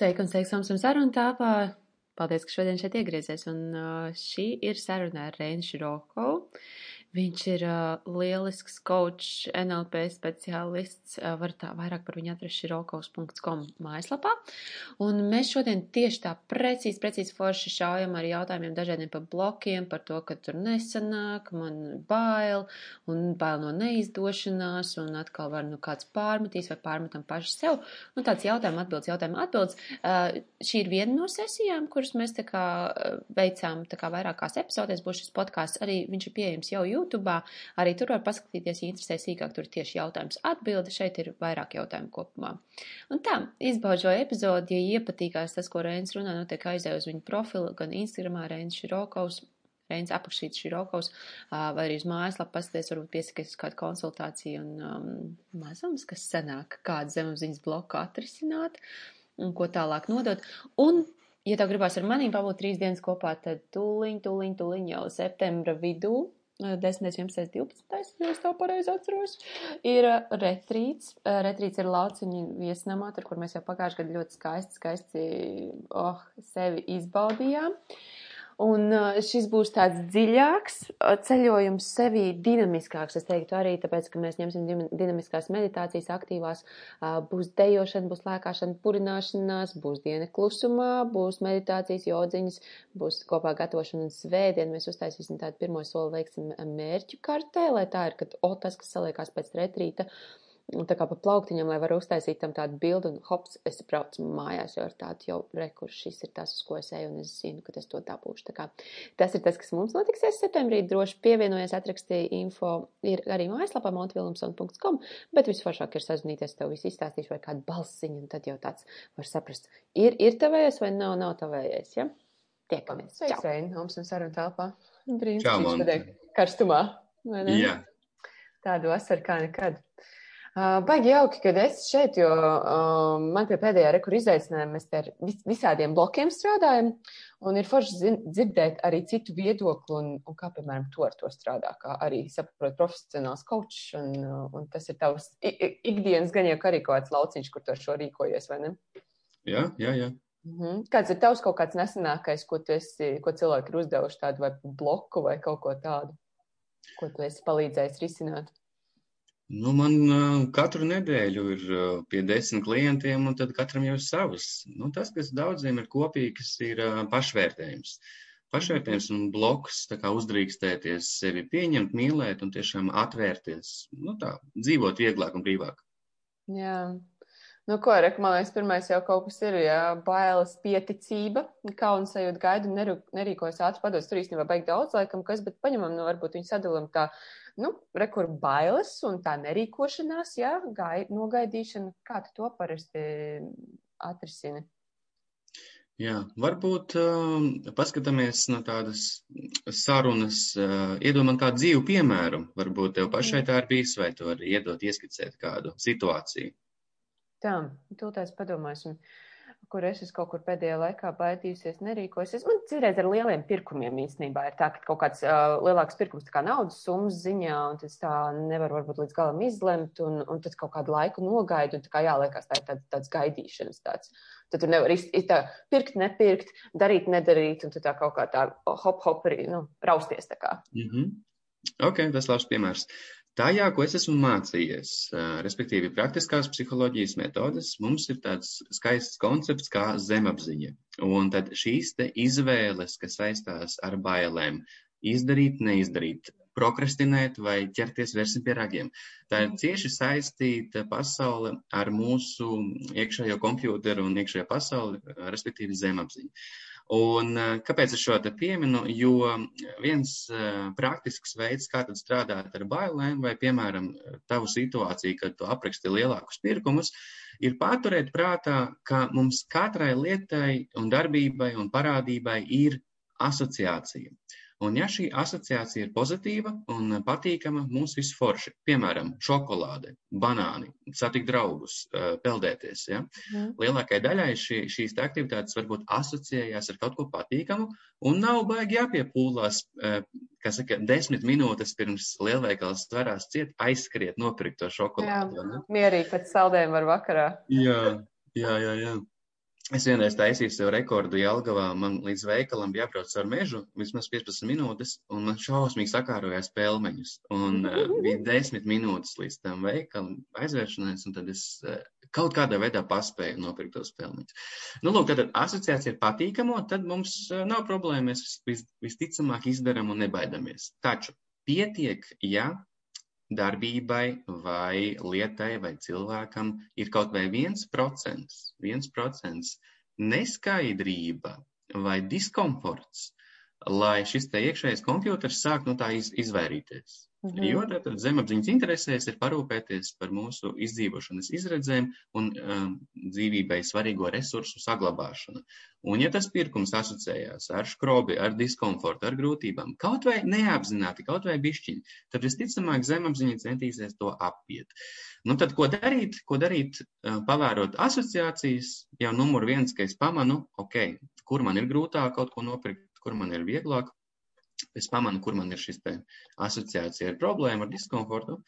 Sveiks mums un sarunu tāpā. Paldies, ka šodien šeit iegriezies. Un uh, šī ir saruna ar Reinu Široko. Viņš ir uh, lielisks coach, NLP speciālists. Uh, var tā vairāk par viņu atrast širokovs.com mājaslapā. Un mēs šodien tieši tā precīzi, precīzi forši šaujam ar jautājumiem dažādiem par blokiem, par to, ka tur nesanāk, man bail, un bail no neizdošanās, un atkal var nu kāds pārmetīs vai pārmetam paši sev. Un tāds jautājuma atbildes, jautājuma atbildes. Uh, šī ir viena no sesijām, kuras mēs tā kā veicām tā kā vairākās epizodēs. Būs šis podkāsts arī, viņš ir pieejams jau YouTube. Arī tur var paskatīties, ja interesē sīkāk. Tur tieši jautājums atbildi. Šeit ir vairāk jautājumu kopumā. Un tā, izbaudu šo epizodi, ja iepatīkās tas, ko Reins runā, notiek aizēj uz viņu profilu, gan Instagramā Reins Širokaus. Reins apakšīts Širokaus, vai arī uz mājaslapu pasties, varbūt piesakties uz kādu konsultāciju un um, mazums, kas sanāk, kādu zemapziņas bloku atrisināt un ko tālāk nodot. Un ja tev gribās ar maniem pabūt trīs dienas kopā, tad tūliņ, tūliņ, tūliņ jau septembra vidū 10, 11, 12, ja es to pareizi atceros, ir retrīts. Retrīts ir lauciņa viesnamā, tur, kur mēs jau pagājuši gadu ļoti skaisti, skaisti, oh, sevi izbaudījām. Un šis būs tāds dziļāks ceļojums sevī, dinamiskāks, es teiktu arī, tāpēc, ka mēs ņemsim dinamiskās meditācijas aktīvās, būs dejošana, būs lēkāšana, purināšanās, būs diena klusumā, būs meditācijas, jodziņas, būs kopā gatavošana un svētdien. Mēs uztaisīsim tādu pirmo soli, veiksim mērķu kartē, lai tā ir, ka, o, tas, kas saliekās pēc retrīta, tā kā pa plauktiņam, lai var uztaisīt tam tādu bildu, un hops, es braucu mājās jau ar tādu jau rekurs, šis ir tas, uz ko es eju, un es zinu, ka es to dabūšu. Tā kā tas ir tas, kas mums notiksies septembrī, droši pievienojies, atrakstīja info, ir arī mājaslapā montvilumson.com, bet visforšāk ir sazināties, tev visu izstāstīšu vai kādu balsiņu, un tad jau tāds var saprast, ir, ir tavējais vai nav, nav tavējais, ja? Tiekamies. Sveiks, Reini, mums un saruna telpā. Brīnišķīgi, Čau, Monte. karstumā. vai ne? Jā, Tādu vasaru kā nekad. Baigi jauki, kad es šeit, jo uh, man pie pēdējā rekura izaicinājuma mēs ar vis, visādiem blokiem strādājam, un ir forši dzirdēt arī citu viedokli, un, un kā, piemēram, tu ar to strādā, kā arī saprot profesionāls coach, un, un tas ir tavs ikdienas gan jau arī kaut kāds lauciņš, kur tu ar šo rīkojies, vai ne? jā, jā. jā. Mhm. Kāds ir tavs kaut kāds nesenākais, ko esi, ko cilvēki ir uzdevuši tādu vai bloku vai kaut ko tādu, ko tu esi palīdzējis risināt? Nu, man uh, katru nedēļu ir uh, pie desmit klientiem, un tad katram jau ir savs. Nu, tas, kas daudziem ir kopīgs, ir uh, pašvērtējums. Pašvērtējums un bloks, tā kā uzdrīkstēties sevi pieņemt, mīlēt un tiešām atvērties. Nu, tā, dzīvot vieglāk un brīvāk. Jā. Nu, ko, Rek, man liekas, pirmais jau kaut kas ir, jā, bailes, pieticība, kauns sajūta gaidu, neru, nerīkojas ātri pados, tur īstenībā baigi daudz laikam, kas, bet paņemam, nu, varbūt viņu sadalam tā, nu, rekur bailes un tā nerīkošanās, jā, gai, nogaidīšana, kā tu to parasti atrisini? Jā, varbūt uh, paskatāmies no tādas sarunas, uh, iedomā kādu dzīvu piemēru. Varbūt tev pašai tā ir bijis, vai tu vari iedot, ieskicēt kādu situāciju. Tā, tūlēs padomāsim, kur es esmu kaut kur pēdējā laikā baidījusies, nerīkojusies. Man citreiz ar lieliem pirkumiem īstenībā ir tā, ka kaut kāds uh, lielāks pirkums tā kā naudas summas ziņā, un tas tā nevar varbūt līdz galam izlemt, un, un tad kaut kādu laiku nogaidu, un tā kā jāliekas, tā ir tāds, tāds gaidīšanas tāds. Tad tu nevari iz, iz tā pirkt, nepirkt, darīt, nedarīt, un tu tā kaut kā tā hop, hop, arī, nu, rausties tā kā. Mm -hmm. Ok, tas labs piemērs. Tajā, ko es esmu mācījies, respektīvi praktiskās psiholoģijas metodes, mums ir tāds skaists koncepts kā zemapziņa. Un tad šīs te izvēles, kas saistās ar bailēm, izdarīt, neizdarīt, prokrastinēt vai ķerties versim pie ragiem. Tā ir cieši saistīta pasaule ar mūsu iekšējo kompjūteru un iekšējo pasauli, respektīvi zemapziņu. Un uh, kāpēc es šo te pieminu? Jo viens uh, praktisks veids, kā tad strādāt ar bailēm, vai, piemēram, tavu situāciju, kad tu apraksti lielākus pirkumus, ir paturēt prātā, ka mums katrai lietai un darbībai un parādībai ir asociācija. Un ja šī asociācija ir pozitīva un patīkama, mums viss forši. Piemēram, šokolāde, banāni, satikt draugus, uh, peldēties. Ja? Mhm. Lielākajai daļai šī, šīs te aktivitātes varbūt asociējās ar kaut ko patīkamu un nav baigi jāpiepūlās, uh, kā saka, desmit minūtes pirms lielveikals tverās ciet, aizskriet, nopirkt to šokolādi. ne? Mierīgi pēc saldējuma var vakarā. Jā, jā, jā. jā. Es vienreiz taisīju sev rekordu Jelgavā. Man līdz veikalam bija jābrauc ar mežu vismaz 15 minūtes, un man šausmīgi sakārojās pelmeņus. Un uh, bija 10 minūtes līdz tam veikalam aizvēršanās, un tad es uh, kaut kādā veidā paspēju nopirkt tos pelmeņus. Nu, lūk, tad asociācija ir patīkamo, tad mums uh, nav problēma. Mēs vis, visticamāk izdaram un nebaidamies. Taču pietiek, ja darbībai vai lietai vai cilvēkam ir kaut vai viens procents, viens procents neskaidrība vai diskomforts, lai šis te iekšējais kompjuters sāk no tā iz, izvairīties. Mhm. Jo tātad zemapziņas interesēs ir parūpēties par mūsu izdzīvošanas izredzēm un um, dzīvībai svarīgo resursu saglabāšanu. Un ja tas pirkums asociējās ar škrobi, ar diskomfortu, ar grūtībām, kaut vai neapzināti, kaut vai bišķiņi, tad visticamāk zemapziņa centīsies to apiet. Nu tad, ko darīt? Ko darīt, uh, pavērot asociācijas, jau numur viens, ka es pamanu, ok, kur man ir grūtāk kaut ko nopirkt, kur man ir vieglāk, es pamanu, kur man ir šis asociācija ar problēmu, ar diskomfortu.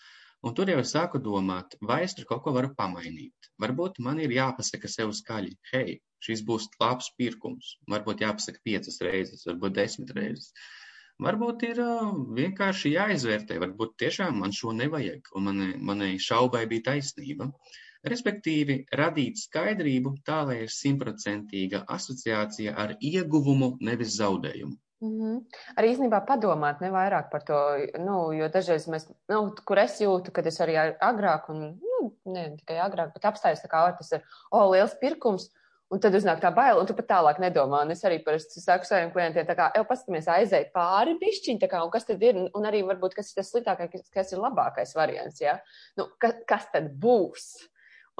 Un tur jau es sāku domāt, vai es tur kaut ko varu pamainīt. Varbūt man ir jāpasaka sev skaļi, hei, šis būs labs pirkums. Varbūt jāpasaka piecas reizes, varbūt desmit reizes. Varbūt ir vienkārši jāizvērtē, varbūt tiešām man šo nevajag, un manai, manai šaubai bija taisnība. Respektīvi, radīt skaidrību tā, lai ir simtprocentīga asociācija ar ieguvumu, nevis zaudējumu. Mm -hmm. Arī īstenībā padomāt ne vairāk par to, nu, jo dažreiz mēs, nu, kur es jūtu, kad es arī agrāk, un, nu, ne tikai agrāk, bet apstājos tā kā, tas ir, o, oh, liels pirkums, un tad uznāk tā baila, un tu pat tālāk nedomā, un es arī parasti saku saviem klientiem, tā kā, jau paskatāmies aizēj pāri bišķiņ, tā kā, un kas tad ir, un arī varbūt, kas ir tas sliktākais, kas ir labākais variants, jā, ja? nu, kas, kas tad būs?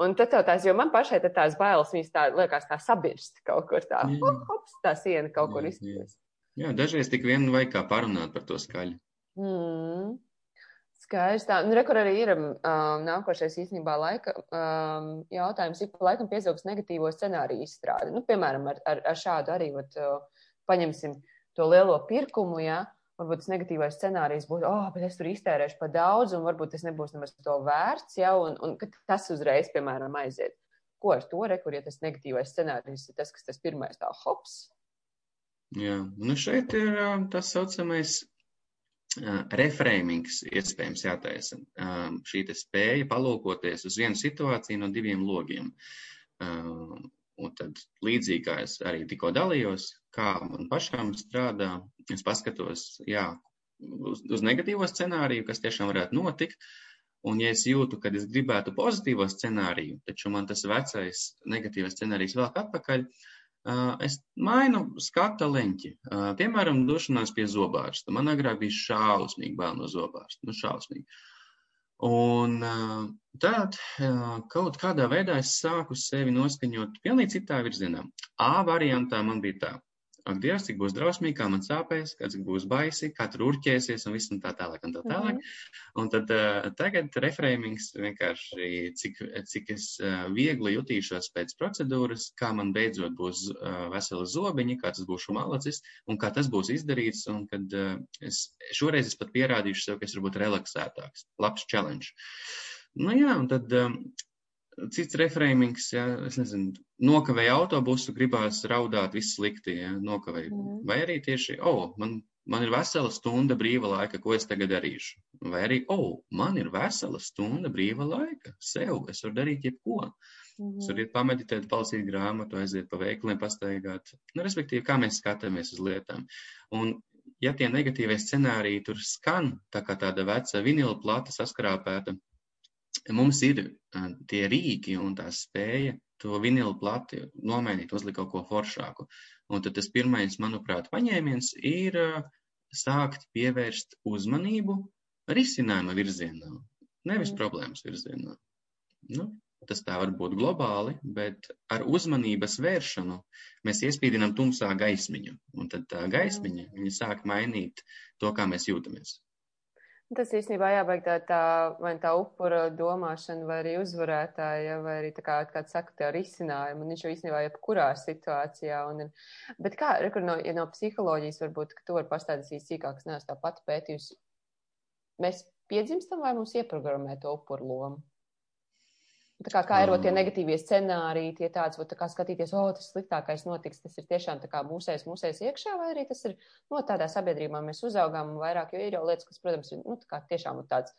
Un tad tās, jo man pašai tās bailes, viņas tā liekas tā sabirst kaut kur tā, hop, hops, tā siena kaut kur izpildīs. Jā, dažreiz tik vien vajag kā parunāt par to skaļi. Mm. Skaidrs. Tā, nu, rekur arī ir um, nākošais īstenībā laika um, jautājums, ik pa laikam piezogs negatīvo scenāriju izstrādi. Nu, piemēram, ar, ar, ar šādu arī, vat, uh, paņemsim to lielo pirkumu, jā, varbūt tas negatīvais scenārijs būtu, oh, bet es tur iztērēšu pa daudz, un varbūt tas nebūs nemaz to vērts, jā, un, un tas uzreiz, piemēram, aiziet. Ko ar to rekur, ja tas negatīvais scenārijs ir tas, kas tas pirmais tā hops, Jā, nu šeit ir tas saucamais refrēmings iespējams jātaisa. Šī te spēja palūkoties uz vienu situāciju no diviem logiem. Un tad līdzīgi kā es arī tikko dalījos, kā man pašām strādā, es paskatos, jā, uz, uz negatīvo scenāriju, kas tiešām varētu notikt, Un, ja es jūtu, ka es gribētu pozitīvo scenāriju, taču man tas vecais negatīvais scenārijs vēl atpakaļ, es mainu skata leņķi. Piemēram, došanās pie zobārsta. Man agrāk bija šausmīgi bail no zobārsta. Nu, šausmīgi. Un tad kaut kādā veidā es sāku sevi noskaņot pilnīgi citā virzienā. A variantā man bija tā. Ak, Dievs, cik būs drausmīgi, kā man sāpēs, kā cik būs baisi, kā tur urķēsies un viss un tā tālāk un tā tālāk. Mm -hmm. Un tad uh, tagad refrēmings vienkārši, cik, cik es uh, viegli jutīšos pēc procedūras, kā man beidzot būs uh, veseli zobiņi, kā tas būšu malacis un kā tas būs izdarīts. Un kad uh, es šoreiz es pat pierādīšu sev, ka es varbūt relaksētāks. Labs challenge. Nu jā, un tad um, cits refrēmings, ja, es nezinu, nokavēja autobusu, gribās raudāt, viss slikti, ja, nokavēja. Mm. Vai arī tieši, o, oh, man, man ir vesela stunda brīva laika, ko es tagad darīšu. Vai arī, o, oh, man ir vesela stunda brīva laika, sev, es varu darīt jebko. Mm. Es varu iet pameditēt, palasīt grāmatu, aiziet pa veikliem, pastaigāt. Nu, respektīvi, kā mēs skatāmies uz lietām. Un, ja tie negatīvie scenāriji tur skan, tā kā tāda veca vinila plata saskrāpēta, mums ir tie rīki un tā spēja to vinilu plati nomainīt, uzlikt kaut ko foršāku. Un tad tas pirmais, manuprāt, paņēmiens ir sākt pievērst uzmanību risinājuma virzienā, nevis problēmas virzienā. Nu, tas tā var būt globāli, bet ar uzmanības vēršanu mēs iespīdinām tumsā gaismiņu, un tad tā gaismiņa, viņa sāk mainīt to, kā mēs jūtamies. Tas īstenībā jābeig tā, tā vai tā upura domāšana, vai arī uzvarētāja, vai arī tā kā, kā saka, tā risinājuma, un viņš jau īstenībā jebkurā situācijā. Un, bet kā, rekur no, ja no psiholoģijas varbūt, ka tu vari pastāstīt sīkāk, es neesmu tā pati pētījusi, mēs piedzimstam vai mums ieprogrammē to upuru lomu? Tā kā, kā ir tie negatīvie scenāriji, tie tāds, tā kā skatīties, o, oh, tas sliktākais notiks, tas ir tiešām tā kā mūsēs, mūsēs iekšā, vai arī tas ir, no tādā sabiedrībā mēs uzaugām vairāk, jo ir jau lietas, kas, protams, ir, nu, tā kā tiešām tāds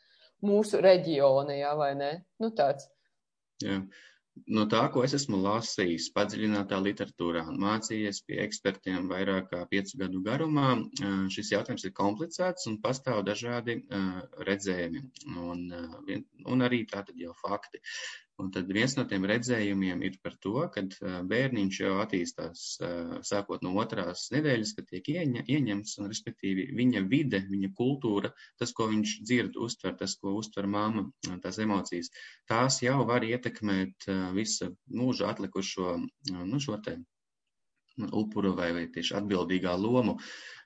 mūsu reģiona, jā, vai ne? Nu, tāds. Jā. No tā, ko es esmu lasījis, padziļinātā literatūrā un mācījies pie ekspertiem vairāk kā piecu gadu garumā, šis jautājums ir komplicēts un pastāv dažādi redzējumi un, un arī tātad jau fakti. Un tad viens no tiem redzējumiem ir par to, ka bērniņš jau attīstās sākot no otrās nedēļas, kad tiek ieņa, ieņemts, un respektīvi viņa vide, viņa kultūra, tas, ko viņš dzird, uztver, tas, ko uztver māma, tās emocijas, tās jau var ietekmēt visu mūžu atlikušo, nu, šo te upuru vai, vai tieši atbildīgā lomu,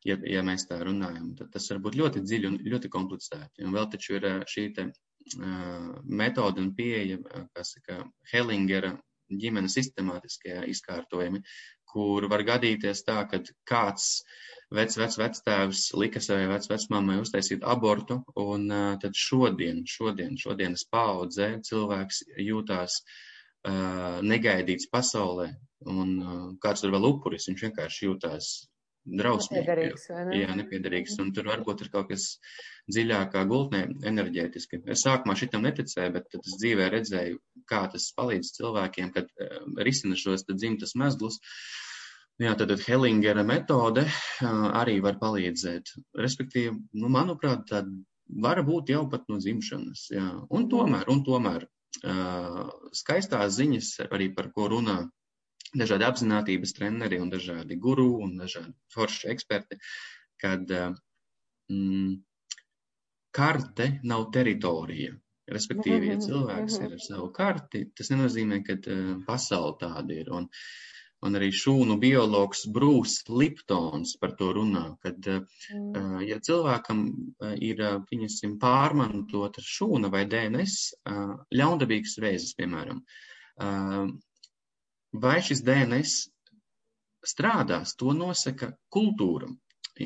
ja, ja mēs tā runājam, tad tas var būt ļoti dziļi un ļoti komplicēti. Un vēl taču ir šī te metode un pieeja, kas saka, Hellingera ģimenes sistemātiskie izkārtojumi, kur var gadīties tā, ka kāds vec, vec, vectēvs lika savai vec, vecmāmai uztaisīt abortu, un uh, tad šodien, šodien, šodienas paudzē cilvēks jūtās uh, negaidīts pasaulē, un uh, kāds tur vēl upuris, viņš vienkārši jūtās drausmīgi. Nepiederīgs, vai ne? Jā, nepiederīgs. Un tur varbūt ir kaut kas dziļākā gultnē enerģētiski. Es sākumā šitam neticēju, bet tad es dzīvē redzēju, kā tas palīdz cilvēkiem, kad uh, risina šos dzimtas mezglus. Jā, tad Hellingera metode uh, arī var palīdzēt. Respektīvi, nu, manuprāt, tā var būt jau pat no dzimšanas. Jā. Un tomēr, un tomēr uh, skaistās ziņas arī par ko runā dažādi apzinātības treneri un dažādi guru un dažādi forši eksperti, kad mm, karte nav teritorija. Respektīvi, ja cilvēks ir ar savu karti, tas nenozīmē, ka uh, pasauli tāda ir. Un, un arī šūnu biologs Brūss Liptons par to runā, kad, uh, ja cilvēkam ir, pieņemsim, pārmantota šūna vai DNS, uh, ļaundabīgs vēzis, piemēram, Vai šis DNS strādās, to nosaka kultūra,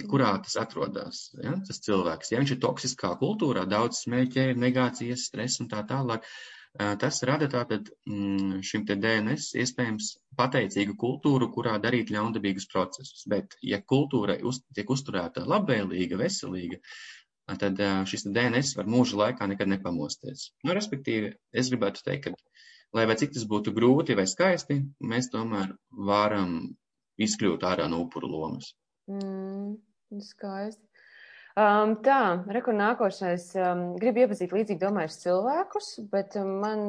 kurā tas atrodas. Ja? Tas cilvēks, ja viņš ir toksiskā kultūrā, daudz smēķē, negācijas, stress un tā tālāk, tas rada tātad mm, šim te DNS iespējams pateicīgu kultūru, kurā darīt ļaundabīgus procesus. Bet, ja kultūra uz, tiek uzturēta labvēlīga, veselīga, tad šis DNS var mūža laikā nekad nepamosties. Nu, respektīvi, es gribētu teikt, ka lai vai cik tas būtu grūti vai skaisti, mēs tomēr varam izkļūt ārā no upuru lomas. Mm, skaisti. Um, tā, rekur nākošais. Um, gribu iepazīt līdzīgi domājušas cilvēkus, bet um, man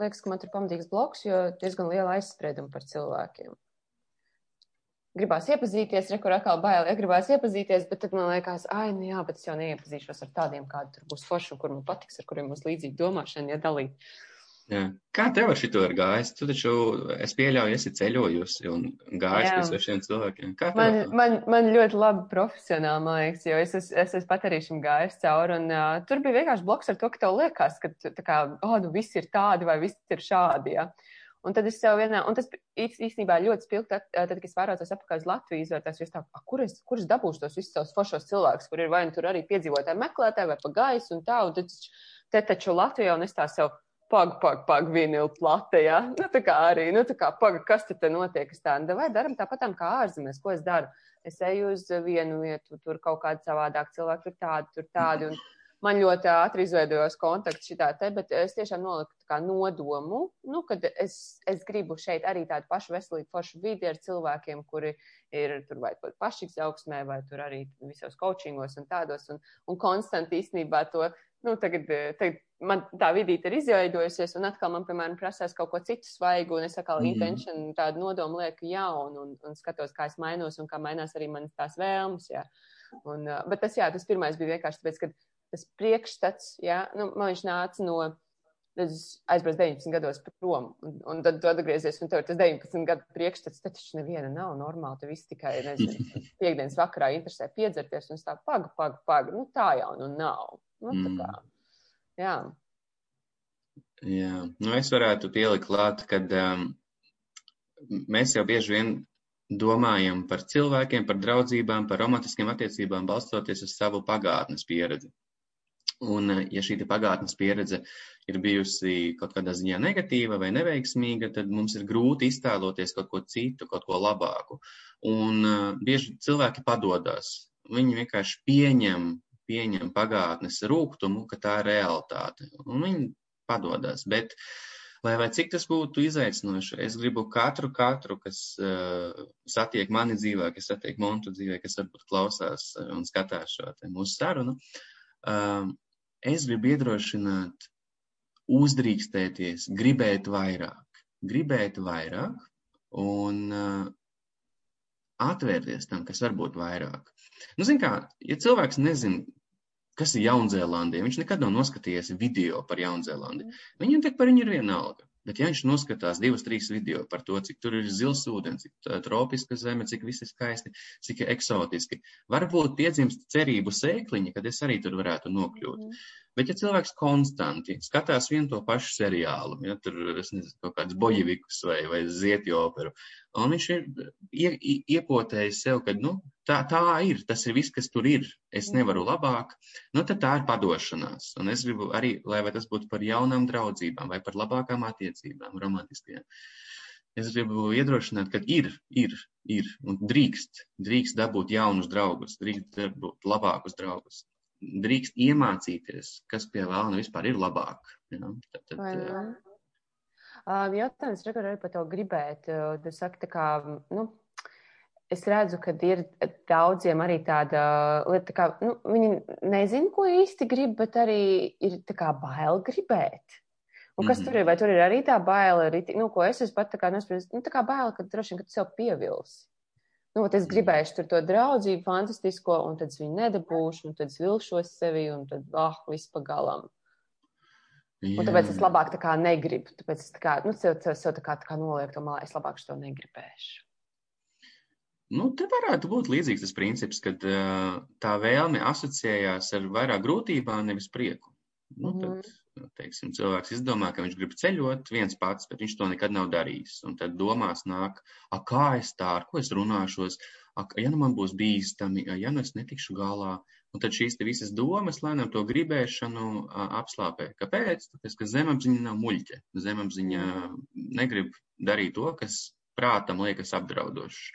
liekas, ka man tur pamatīgs bloks, jo diezgan liela aizsprieduma par cilvēkiem. Gribās iepazīties, rekur atkal bail, ja gribās iepazīties, bet tad man liekas, ai, nu jā, bet es jau neiepazīšos ar tādiem, kādi tur būs forši un kur man patiks, ar kuriem būs līdzīga domāšana, ja dalīt. Uh, Jā. Kā tev ar šito ir gājis? Tu taču, es pieļauju, esi ceļojusi un gājis pie svešiem cilvēkiem. Kā man, man, man ļoti labi profesionāli, man liekas, jo es, es, es esmu pat arī šim gājis cauri, un uh, tur bija vienkārši bloks ar to, ka tev liekas, ka, tā kā, oh, nu visi ir tādi vai visi ir šādi, jā. Un tad es sev vienā, un tas īstenībā ļoti spilgt, tad, kad es vērojos apakaļ uz Latviju, izvērtās, es tā, kur es, kur es dabūšu tos visus savus foršos cilvēkus, kur ir vai nu tur arī piedzīvotāji meklētāji vai pa gaisu un tā, un tad te taču Latvijā, un es tā sev, pag, pag, pag, vinila plate, ja? Nu, tā kā arī, nu, tā kā, pag, kas te, te notiek, es tā, vai daram tāpatām kā ārzemēs, ko es daru? Es eju uz vienu vietu, tur kaut kāda savādāk cilvēki, tur tādi, tur tādi, un man ļoti ātri izveidojos kontakts šitā te, bet es tiešām noliku tā kā nodomu, nu, kad es, es gribu šeit arī tādu pašu veselīgu, foršu vidi ar cilvēkiem, kuri ir tur vai paši izaugsmē, vai tur arī visos coachingos un tādos, un, un konstanti īstenībā to nu, tagad, eh, tagad man tā vidīte ir izveidojusies, un atkal man, piemēram, prasās kaut ko citu svaigu, un es atkal mm. intention tādu nodomu lieku jaunu, un, un skatos, kā es mainos, un kā mainās arī manas tās vēlmes, jā. Un, uh, bet tas, jā, tas pirmais bija vienkārši tāpēc, ka tas priekšstats, jā, nu, man viņš nāca no, es aizbraucu 19 gados prom, un, un tad tu atgriezies, un tev ir tas 19 gadu priekšstats, tad taču neviena nav normāli, tu viss tikai, nezinu, piekdienas vakarā interesē piedzerties, un tā, paga, paga, paga, nu tā jau nu nav. Nu, tā kā, jā. Jā, nu es varētu pielikt klāt, ka um, mēs jau bieži vien domājam par cilvēkiem, par draudzībām, par romantiskiem attiecībām, balstoties uz savu pagātnes pieredzi. Un, ja šī pagātnes pieredze ir bijusi kaut kādā ziņā negatīva vai neveiksmīga, tad mums ir grūti iztēloties kaut ko citu, kaut ko labāku. Un uh, bieži cilvēki padodas. Viņi vienkārši pieņem, pieņem pagātnes rūkumu, ka tā ir realitāte. Un viņi padodas. Bet, lai vai cik tas būtu izaicinoši, es gribu katru, katru, kas uh, satiek mani dzīvē, kas satiek Montu dzīvē, kas varbūt klausās un skatās šo mūsu sarunu. Uh, es gribu iedrošināt, uzdrīkstēties, gribēt vairāk, gribēt vairāk un uh, atvērties tam, kas var būt vairāk. Nu, zin kā, ja cilvēks nezina, kas ir Jaunzēlandija, viņš nekad nav noskatījies video par Jaunzēlandi, viņam tek par viņu ir vienalga. Bet, ja viņš noskatās divas, trīs video par to, cik tur ir zils ūdens, cik tropiska zeme, cik viss ir skaisti, cik eksotiski, varbūt piedzimst cerību sēkliņa, kad es arī tur varētu nokļūt. Mm. Bet, ja cilvēks konstanti skatās vienu to pašu seriālu, ja tur ir kaut kāds bojevikus vai, vai zietju operu, un viņš ir ie, iepotējis sev, ka nu, tā, tā ir, tas ir viss, kas tur ir, es nevaru labāk, nu tad tā ir padošanās. Un es gribu arī, lai tas būtu par jaunām draudzībām vai par labākām attiecībām, romantiskajām. Es gribu iedrošināt, ka ir, ir, ir un drīkst, drīkst dabūt jaunus draugus, drīkst dabūt labākus draugus drīkst iemācīties, kas pie vēlna vispār ir labāk. Ja? Tad, tad, uh, Jautājums arī par to gribēt. Tu saki, tā kā, nu, es redzu, ka ir daudziem arī tāda lieta, kā, nu, viņi nezina, ko īsti grib, bet arī ir tā kā bail gribēt. Un kas mm -hmm. tur ir? Vai tur ir arī tā baila, arī, nu, ko es esmu pat tā kā nospriezt, nu, tā kā baila, ka droši vien, ka tu sev pievilsi nu, es gribēšu tur to draudzību fantastisko, un tad es viņu nedabūšu, un tad es vilšos sevi, un tad, ah, viss pagalam. Jā. Un tāpēc es labāk tā kā negribu. Tāpēc es tā kā, nu, sev, sev, sev tā kā, tā kā nolieku to malā, es labāk to negribēšu. Nu, te varētu būt līdzīgs tas princips, ka uh, tā vēlme asociējās ar vairāk grūtībām, nevis prieku. Nu, mm -hmm. tad, Nu, teiksim, cilvēks izdomā, ka viņš grib ceļot viens pats, bet viņš to nekad nav darījis. Un tad domās nāk, a, kā es tā, ar ko es runāšos, a, ja nu man būs bīstami, a, ja nu es netikšu galā. Un tad šīs visas domas lēnām to gribēšanu a, apslāpē. Kāpēc? Tāpēc, ka zemapziņa nav muļķe. Zemapziņa negrib darīt to, kas prātam liekas apdraudošs.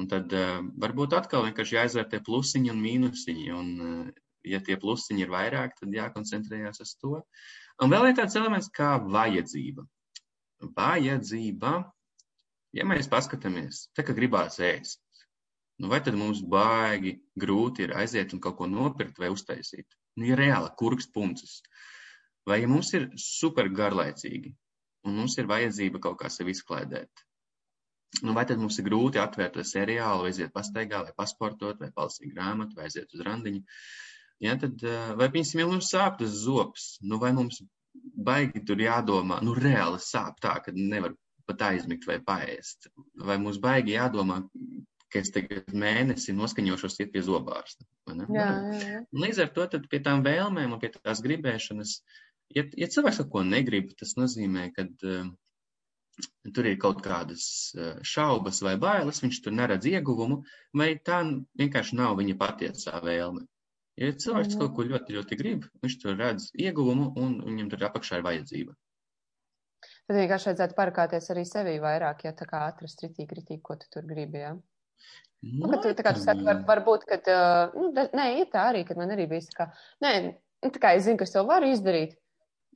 Un tad uh, varbūt atkal vienkārši jāizvērtē plusiņi un mīnusiņi. Un, uh, ja tie plusiņi ir vairāk, tad jākoncentrējās uz to. Un vēl ir tāds elements kā vajadzība. Vajadzība, ja mēs paskatāmies, tā kā gribās ēst, nu vai tad mums baigi grūti ir aiziet un kaut ko nopirkt vai uztaisīt? Nu, ir reāli kurks puncis. Vai ja mums ir super garlaicīgi un mums ir vajadzība kaut kā sevi izklaidēt, Nu, vai tad mums ir grūti atvērt seriālu, vai aiziet pastaigā, vai pasportot, vai palasīt grāmatu, vai aiziet uz randiņu? Ja, tad, vai, piemēram, ja mums sāp tas zops, nu, vai mums baigi tur jādomā, nu, reāli sāp tā, ka nevar pat aizmigt vai paēst. Vai mums baigi jādomā, ka es tagad mēnesi noskaņošos iet pie zobārsta. Jā, jā, jā. Līdz ar to pie tām vēlmēm un pie tās gribēšanas, ja, ja cilvēks kaut ko negrib, tas nozīmē, ka uh, tur ir kaut kādas šaubas vai bailes, viņš tur neredz ieguvumu, vai tā vienkārši nav viņa patiesā vēlme. Ja cilvēks kaut ko ļoti, ļoti grib, viņš tur redz ieguvumu un viņam tur apakšā ir vajadzība. Tad vienkārši vajadzētu parakāties arī sevī vairāk, ja tā kā atrast ritīgi, ritīgi, ko tu tur gribi, jā. Ja? Nu, kad tu, tā kā tu saki, var, varbūt, kad, nu, da, nē, ir tā arī, kad man arī bija tā kā, nē, nu, tā kā es zinu, ka es to varu izdarīt,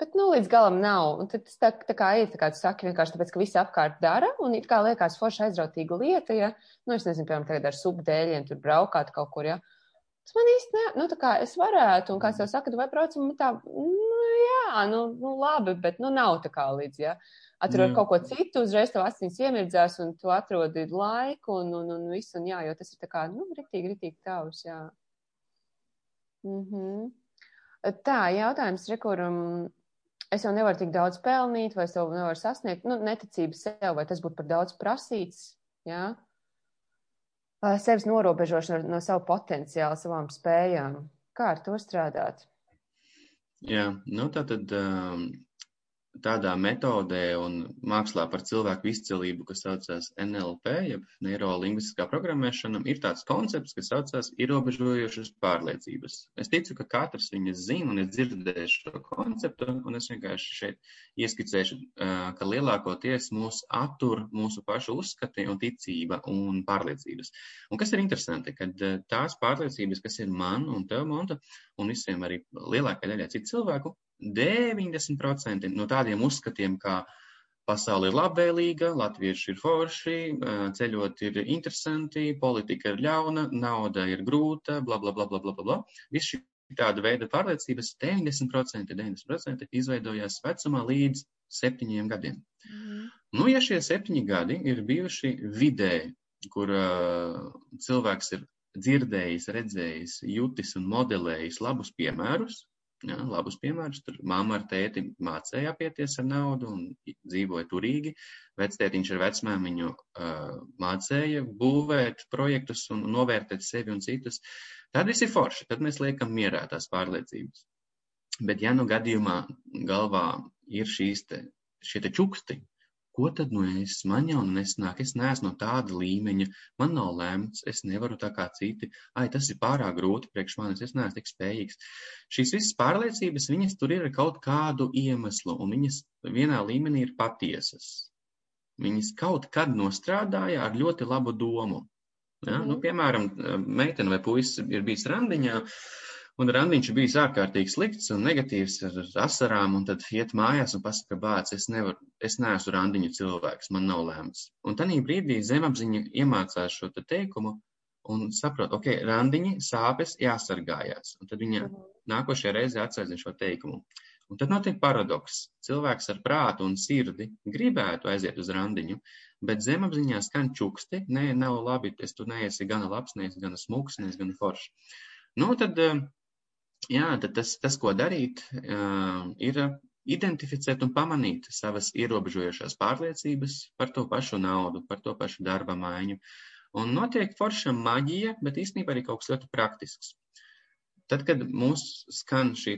bet, nu, līdz galam nav. Un tad tas tā, tā kā ir, tā kā tu saki, vienkārši tāpēc, ka visi apkārt dara, un it kā liekas forši aizrautīga lieta, ja, nu, es nezinu, piemēram, tagad ar subdēļiem tur braukāt kaut kur, ja, Tas man īsti ne, nu, tā kā es varētu, un kāds jau saka, tu vai braucam, tā, nu, jā, nu, nu, labi, bet, nu, nav tā kā līdz, jā. Atrod kaut ko citu, uzreiz tev asins iemirdzās, un tu atrodi laiku, un, un, un visu, un jā, jo tas ir tā kā, nu, ritīgi, ritīgi tavs, jā. Mhm. Mm tā, jautājums, rekuram, es jau nevaru tik daudz pelnīt, vai es to nevaru sasniegt, nu, neticība sev, vai tas būtu par daudz prasīts, jā sevis norobežošana no savu potenciālu, savām spējām. Kā ar to strādāt? Jā, nu tā tad um, tādā metodē un mākslā par cilvēku izcilību, kas saucās NLP, jeb neirolingvistiskā programmēšana, ir tāds koncepts, kas saucās ierobežojošas pārliecības. Es ticu, ka katrs viņas zina un ir dzirdējis šo konceptu, un es vienkārši šeit ieskicēšu, ka lielākoties mūs attur mūsu pašu uzskati un ticība un pārliecības. Un kas ir interesanti, kad tās pārliecības, kas ir man un tev, Monta, un visiem arī lielākajai daļai citu cilvēku, 90% no tādiem uzskatiem, kā pasaule ir labvēlīga, latvieši ir forši, ceļot ir interesanti, politika ir ļauna, nauda ir grūta, bla, bla, bla, bla, bla, bla. Viss šī tāda veida pārliecības 90%, 90% izveidojās vecumā līdz septiņiem gadiem. Mm. Nu, ja šie septiņi gadi ir bijuši vidē, kur uh, cilvēks ir dzirdējis, redzējis, jutis un modelējis labus piemērus, Jā, labus piemērus. Tur mamma ar tēti mācīja apieties ar naudu un dzīvoja turīgi. Vectētiņš ar vecmāmiņu uh, mācīja būvēt projektus un novērtēt sevi un citus. Tad viss ir forši, tad mēs liekam mierā tās pārliecības. Bet ja nu gadījumā galvā ir šīs te, šie te čuksti, ko tad nu es, man jau nesnāk, es neesmu no tāda līmeņa, man nav lemts, es nevaru tā kā citi, ai, tas ir pārāk grūti priekš manis, es neesmu tik spējīgs. Šīs visas pārliecības, viņas tur ir ar kaut kādu iemeslu, un viņas vienā līmenī ir patiesas. Viņas kaut kad nostrādāja ar ļoti labu domu. Ja? Mm. Nu, piemēram, meitene vai puisis ir bijis randiņā, Un randiņš bijis ārkārtīgi slikts un negatīvs ar asarām, un tad iet mājās un pasaka, bāc, es nevaru, es neesmu randiņu cilvēks, man nav lēmts. Un tanī brīdī zemapziņa iemācās šo te teikumu un saprot, ok, randiņi, sāpes, jāsargājās. Un tad viņa mhm. nākošajā reizē atsaizdina šo teikumu. Un tad notiek paradoks. Cilvēks ar prātu un sirdi gribētu aiziet uz randiņu, bet zemapziņā skan čuksti, nē, nav labi, es tu neesi gana labs, neesi gana smuks, neesi gana foršs. Nu, tad jā, tad tas, tas ko darīt, ir identificēt un pamanīt savas ierobežojošās pārliecības par to pašu naudu, par to pašu darba maiņu. Un notiek forša maģija, bet īstenībā arī kaut kas ļoti praktisks. Tad, kad mums skan šī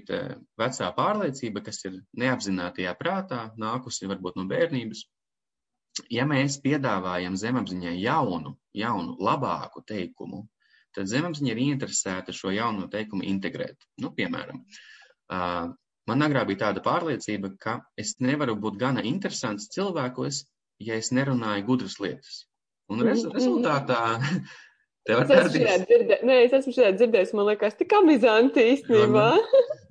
vecā pārliecība, kas ir neapzinātajā prātā, nākusi varbūt no bērnības, ja mēs piedāvājam zemapziņai jaunu, jaunu, labāku teikumu, tad zemapziņa ir ieinteresēta šo jauno teikumu integrēt. Nu, piemēram, man agrāk bija tāda pārliecība, ka es nevaru būt gana interesants cilvēkos, ja es nerunāju gudras lietas. Un rez, mhm. rezultātā Tev es esmu šajā dzirdē, nē, es esmu šajā dzirdējis, man liekas, tik amizanti īstenībā.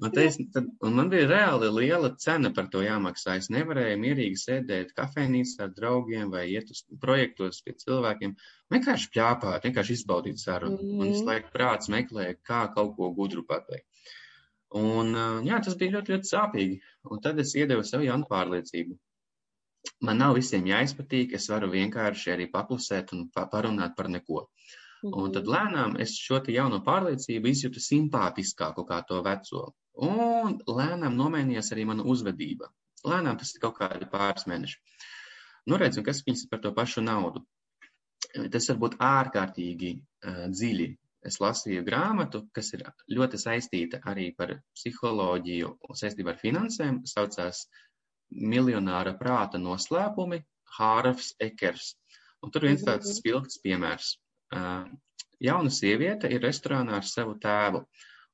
Man, teic, tad, un man bija reāli liela cena par to jāmaksā. Es nevarēju mierīgi sēdēt kafejnīcā ar draugiem vai iet uz projektos pie cilvēkiem. Vienkārši pļāpāt, vienkārši izbaudīt sarunu. Mm. Un visu laiku prāts meklēja, kā kaut ko gudru pateikt. Un, jā, tas bija ļoti, ļoti sāpīgi. Un tad es iedevu sev jaunu pārliecību. Man nav visiem jāizpatīk, es varu vienkārši arī paklusēt un parunāt par neko. Un tad lēnām es šo jauno pārliecību izjūtu simpātiskāku kā to veco. Un lēnām nomainījās arī mana uzvedība. Lēnām tas ir kaut kādi pāris mēneši. Nu, redz, un kas viņas par to pašu naudu? Tas var būt ārkārtīgi uh, dziļi. Es lasīju grāmatu, kas ir ļoti saistīta arī par psiholoģiju un saistībā ar finansēm. Saucās Miljonāra prāta noslēpumi Hārafs Ekers. Un tur viens tāds spilgts piemērs. Jauna sieviete ir restorānā ar savu tēvu.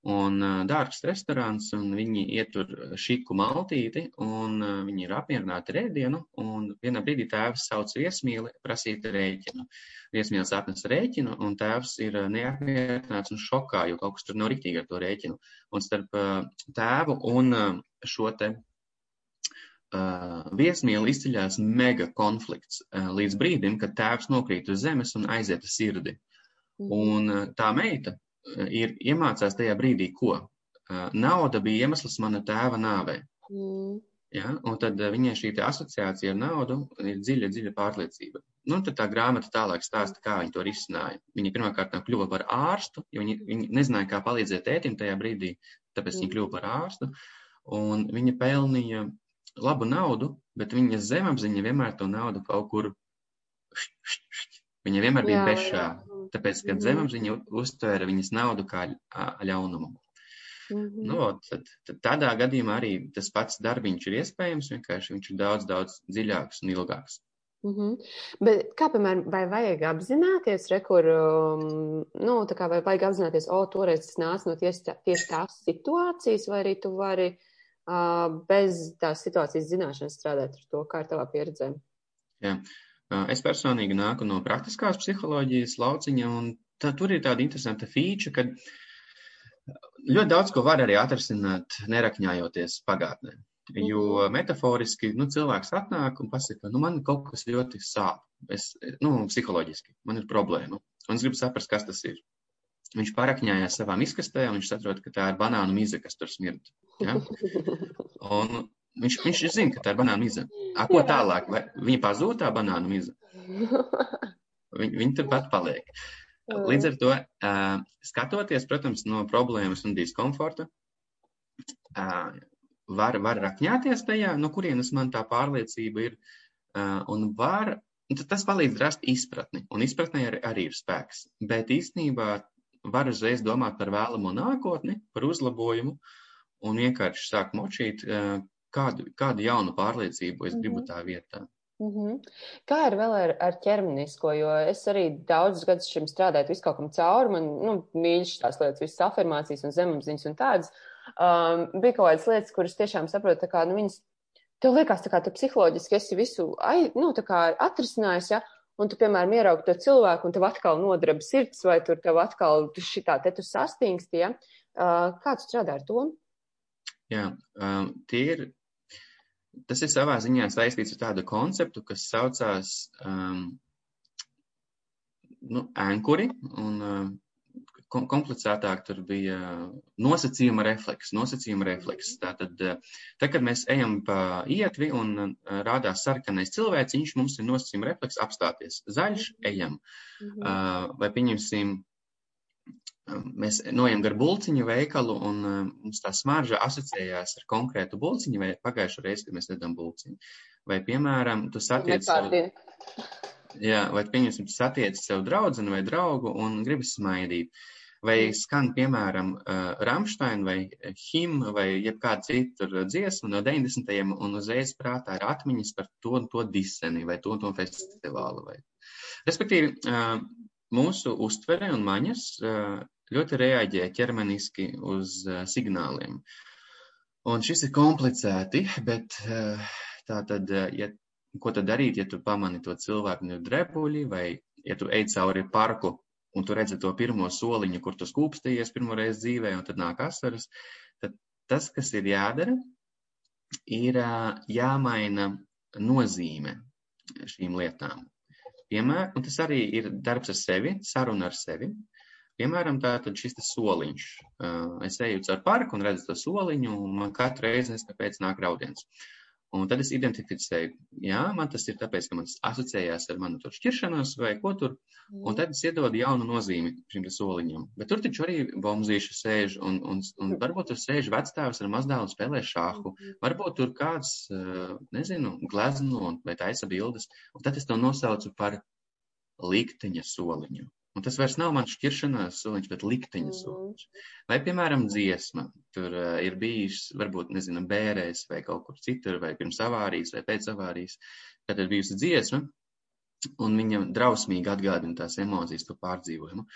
Un dārgs restorāns, un viņi ietur šiku maltīti, un viņi ir apmierināti rēdienu, un vienā brīdī tēvs sauc viesmīli prasīt rēķinu. Viesmīlis atnes rēķinu, un tēvs ir neapmierināts un šokā, jo kaut kas tur nav riktīgi ar to rēķinu. Un starp tēvu un šo te uh, viesmīli izceļās mega konflikts uh, līdz brīdim, kad tēvs nokrīt uz zemes un aiziet uz sirdi. Mm. Un uh, tā meita ir iemācās tajā brīdī, ko? Uh, nauda bija iemesls mana tēva nāvē. Mm. Ja? Un tad uh, viņai šī asociācija ar naudu ir dziļa, dziļa pārliecība. Nu, tad tā grāmata tālāk stāsta, kā viņi to risināja. Viņa pirmkārt kļuva par ārstu, jo viņi, viņi nezināja, kā palīdzēt tētim tajā brīdī, tāpēc mm. viņa kļuva par ārstu. Un viņa pelnīja labu naudu, bet viņas zemapziņa vienmēr to naudu kaut kur. Viņa vienmēr bija bešā, tāpēc, ka mhm. zemapziņa uztvēra viņas naudu kā ļaunumu. Mm -hmm. nu, tad, tad tādā gadījumā arī tas pats darbiņš ir iespējams, vienkārši viņš ir daudz, daudz dziļāks un ilgāks. Mm -hmm. Bet kā, piemēram, vai vajag apzināties, re, kur, um, nu, tā kā vai vajag apzināties, o, toreiz tas nāca no tieši, tā, tieši tās situācijas, vai arī tu vari uh, bez tās situācijas zināšanas strādāt ar to, kā ir tavā pieredzē? Jā. Es personīgi nāku no praktiskās psiholoģijas lauciņa, un tā, tur ir tāda interesanta fīča, ka ļoti daudz ko var arī atrasināt, nerakņājoties pagātnē. Jo metaforiski nu, cilvēks atnāk un pasaka, nu, man kaut kas ļoti sāp. Es, nu, psiholoģiski, man ir problēma. Un es gribu saprast, kas tas ir. Viņš parakņājās savām izkastē, un viņš saprot, ka tā ir banānu mize, kas tur smird. Ja? Un viņš, viņš zina, ka tā ir banānu mize. A, ko tālāk? Vai viņa pazūd tā banānu mize? Viņa, viņa turpat paliek. Līdz ar to, skatoties, protams, no problēmas un diskomforta, var, var rakņāties tajā, no kurienes man tā pārliecība ir, un var, tas palīdz rast izpratni, un izpratnē arī, arī ir spēks. Bet īstenībā var uzreiz domāt par vēlamo nākotni, par uzlabojumu, un vienkārši sāk močīt, kādu, kādu jaunu pārliecību es gribu mhm. tā vietā. Mm -hmm. Kā ir vēl ar, ar ķermenisko, jo es arī daudzus gadus šim strādāju, visu kaut kam cauri, man, nu, mīļš tās lietas, visas afirmācijas un zemapziņas un tādas. Um, bija kaut kādas lietas, kuras tiešām saprotu, kā, nu, viņas, tev liekas, kā tu psiholoģiski esi visu, ai, nu, atrisinājis, ja, un tu, piemēram, ieraugi to cilvēku, un tev atkal nodraba sirds, vai tur tev atkal šitā te tu sastingsti, ja. Uh, kā tu strādā ar to? Jā, um, tie ir tas ir savā ziņā saistīts ar tādu konceptu, kas saucās um, nu, ankuri, un kom komplicētāk tur bija nosacījuma refleks, nosacījuma refleks. Tātad, uh, tad, kad mēs ejam pa ietvi un uh, rādās sarkanais cilvēciņš, mums ir nosacījuma refleks apstāties. Zaļš, ejam. Mhm. Vai pieņemsim mēs noejam gar bulciņu veikalu, un uh, mums tā smarža asociējās ar konkrētu bulciņu, vai pagājušo reizi, kad mēs ēdam bulciņu. Vai, piemēram, tu satiec savu, jā, vai, pieņemsim, tu satiec savu draudzeni vai draugu un gribi smaidīt. Vai mm. skan, piemēram, uh, Ramstein vai Him vai jebkāda cita dziesma no 90. un uzreiz prātā ir atmiņas par to un to diseni vai to un to festivālu. Vai. Respektīvi, uh, mūsu uztvere un maņas ļoti reaģē ķermeniski uz uh, signāliem. Un šis ir komplicēti, bet uh, tā tad, uh, ja, ko tad darīt, ja tu pamani to cilvēku no drebuļi, vai ja tu ej cauri parku un tu redzi to pirmo soliņu, kur tu skūpstījies pirmo reizi dzīvē, un tad nāk asaras, tad tas, kas ir jādara, ir jāmaina nozīme šīm lietām. Piemēram, un tas arī ir darbs ar sevi, saruna ar sevi. Piemēram, tātad šis soliņš. Es eju caur parku un redzu to soliņu, un man katru reizi pēc nāk raudiens. Un tad es identificēju, jā, man tas ir tāpēc, ka man tas asociējās ar manu šķiršanos vai ko tur, un tad es iedodu jaunu nozīmi šim soliņam. Bet tur taču arī bombzīši sēž, un, un, un varbūt tur sēž vecstāvs ar mazdēlu spēlē šāhu, varbūt tur kāds, nezinu, glezno vai taisa bildes, un tad es to nosaucu par likteņa soliņu. Un tas vairs nav mans šķiršanās soliņš, bet likteņa mm. soliņš. Vai, piemēram, dziesma. Tur uh, ir bijis, varbūt, nezinu, bērēs vai kaut kur citur, vai pirms avārijas vai pēc avārijas, kad ir bijusi dziesma, un viņa drausmīgi atgādina tās emocijas par pārdzīvojumu.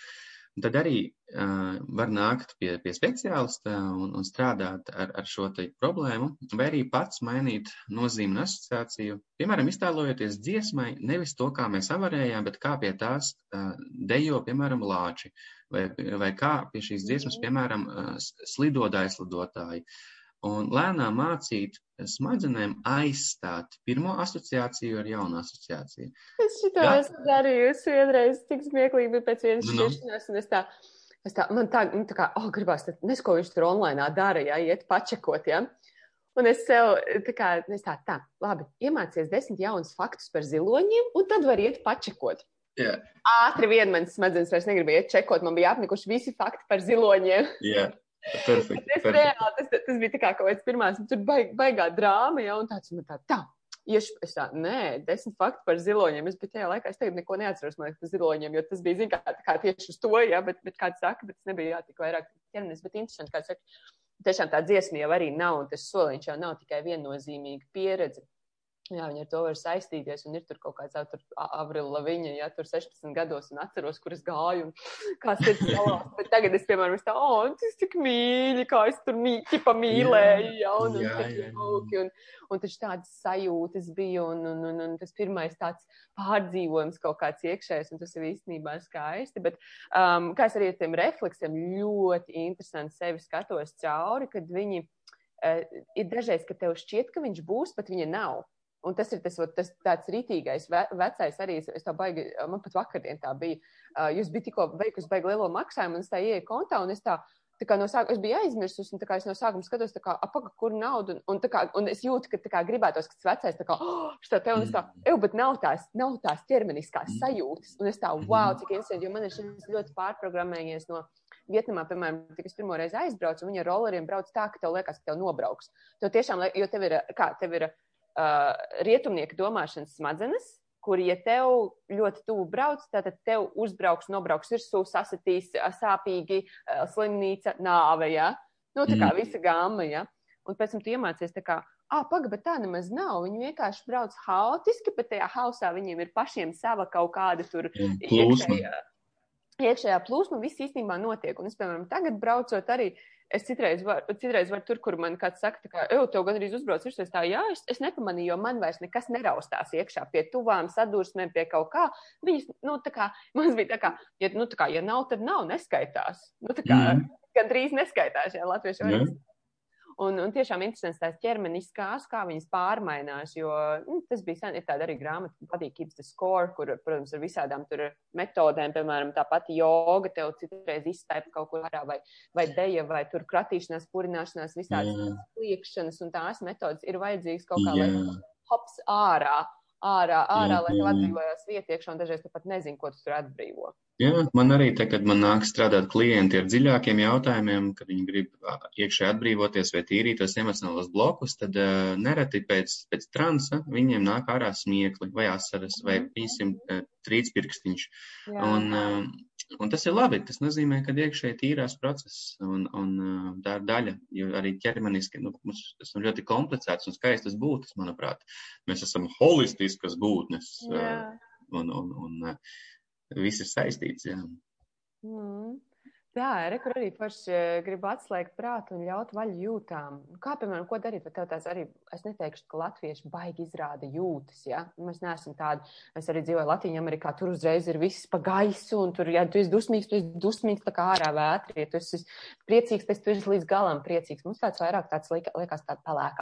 Uh, Tad arī uh, var nākt pie, pie speciālista un, un strādāt ar, ar šo problēmu, vai arī pats mainīt nozīmi un asociāciju. Piemēram, iztēlojoties dziesmai nevis to, kā mēs avarējām, bet kā pie tās uh, dejo, piemēram, lāči, vai, vai kā pie šīs dziesmas, piemēram, uh, slidoda aizlidotāji. Uh, un lēnām mācīt smadzenēm aizstāt pirmo asociāciju ar jaunu asociāciju. Es šito Jā. esmu darījusi vienreiz, tik smieklīgi bija pēc vienas nu, šķiršanās, un es tā, es tā, man tā, nu tā kā, oh, gribās, tad nes, ko viņš tur online dara, ja, iet pačekot, ja. Un es sev, tā kā, es tā, tā, labi, iemācies desmit jaunus faktus par ziloņiem, un tad var iet pačekot. Yeah. Ātri vien manas smadzenes vairs negribēja iet čekot, man bija apnikuši visi fakti par ziloņiem. Yeah. Perfekt. Es reāli, tas, tas bija kā kaut kāds pirmās, tur baig, baigā drāma, ja, un tāds, un tā, tā, iešu, es tā, nē, desmit fakti par ziloņiem. Es biju tajā laikā, es tagad neko neatceros, man liekas, par ziloņiem, jo tas bija, zin, kā, kā tieši uz to, jā, bet, bet kāds saka, bet tas nebija jātik vairāk ķermenis, bet interesanti, kā saka, tiešām tā dziesma jau arī nav, un tas soliņš jau nav tikai viennozīmīga pieredze. Jā, viņi ar to var saistīties, un ir tur kaut kāds Avrila Laviņa, ja tur 16 gados, un atceros, kur es gāju, kāds ir salās. Bet tagad es, piemēram, es tā, o, oh, tas tik mīļi, kā es tur mī, ķipa mīlēju, ja, un, un, jā, jā, jā. un, un taču tādas sajūtas bija, un, un, un, un tas pirmais tāds pārdzīvojums kaut kāds iekšējs, un tas ir īstenībā skaisti. Bet, um, kā es arī ar tiem refleksiem ļoti interesanti sevi skatos cauri, kad viņi uh, ir dažreiz, ka tev šķiet, ka viņš būs, bet viņa nav. Un tas ir tas, tas tāds rītīgais, ve, vecais arī. Es tā baigi, man pat vakardien tā bija. Uh, jūs bijat tikko veikusi baigi lielo maksājumu, un es tā ieeju kontā, un es tā. Tā kā no sākuma es biju aizmirsus, un tā kā es no sākuma skatos, tā kā apaka, kur nauda, un, un, kā, un es jūtu, ka tā kā gribētos, ka tas vecais, tā kā, oh, šitā te, un es tā, eju, bet nav tās, nav tās ķermeniskās sajūtas, un es tā, wow, cik interesanti, jo man ir šis ļoti pārprogrammējies no, Vietnamā, piemēram, kad es pirmo reizi aizbraucu, un viņi ar rolleriem brauc tā, ka tev liekas, ka tev nobrauks. Tev tiešām, jo tev ir, kā, tev ir uh, rietumnieku domāšanas smadzenes, kur, ja tev ļoti tuvu brauc, tad tev uzbrauks, nobrauks virsū, sasitīs sāpīgi, slimnīca, nāve, ja? Nu, tā kā mm. visa gāma, ja? Un pēc tam tu iemācies kā, ah, pagaidi, bet tā nemaz nav. Viņi vienkārši brauc haotiski, bet tajā hausā viņiem ir pašiem sava kaut kāda tur iekšējā, iekšējā plūsma, viss īstenībā notiek. Un es, piemēram, tagad braucot arī es citreiz varu, citreiz varu tur, kur man kāds saka, ka, ej, tev gan arī uzbrauc virsū, es tā, jā, es, es nepamanīju, jo man vairs nekas neraustās iekšā pie tuvām sadursmēm, pie kaut kā. Viņas, nu, tā kā, man bija tā kā, ja, nu, tā kā, ja nav, tad nav, neskaitās. Nu, tā kā, mm. gandrīz neskaitās, ja latvieši var. Mm. Un, un tiešām interesants tās ķermeniskās, kā viņas pārmainās, jo nu, tas bija sen, ir tāda arī grāmata, patīk Keeps the Score, kur, protams, ar visādām tur metodēm, piemēram, tā pati joga, tev citreiz izstaipa kaut kur ārā, vai, vai deja, vai tur kratīšanās, purināšanās, visādas yeah. kliekšanas, un tās metodas ir vajadzīgas kaut kā, yeah. lai hops ārā, ārā, ārā, lai tev atbrīvojās vieta iekšā, un dažreiz tu pat nezini, ko tu tur atbrīvo. Jā, man arī te, kad man nāk strādāt klienti ar dziļākiem jautājumiem, kad viņi grib iekšē atbrīvoties vai tīrīt tos emocionālos blokus, tad uh, nereti pēc, pēc transa viņiem nāk ārā smiekli vai asaras vai, piemēram, uh, trīcpirkstiņš. Jā. Un, uh, un tas ir labi, tas nozīmē, ka iekšē tīrās process un, un tā ir daļa, jo arī ķermeniski, nu, mums esam ļoti komplicēts un skaistas būtnes, manuprāt. Mēs esam holistiskas būtnes. Jā. Un, un, un, viss ir saistīts. Jā. Mm. Jā, rekur arī paši eh, grib atslēgt prātu un ļaut vaļu jūtām. Kā, piemēram, ko darīt? Vai tev tās arī, es neteikšu, ka latvieši baigi izrāda jūtas, ja? Mēs neesam tādi, es arī dzīvoju Latvijā, Amerikā, tur uzreiz ir viss pa gaisu, un tur, ja tu esi dusmīgs, tu esi dusmīgs tā kā ārā vētri, ja tu esi priecīgs, tad tu esi līdz galam priecīgs. Mums tāds vairāk tāds liekas tāda pelēkā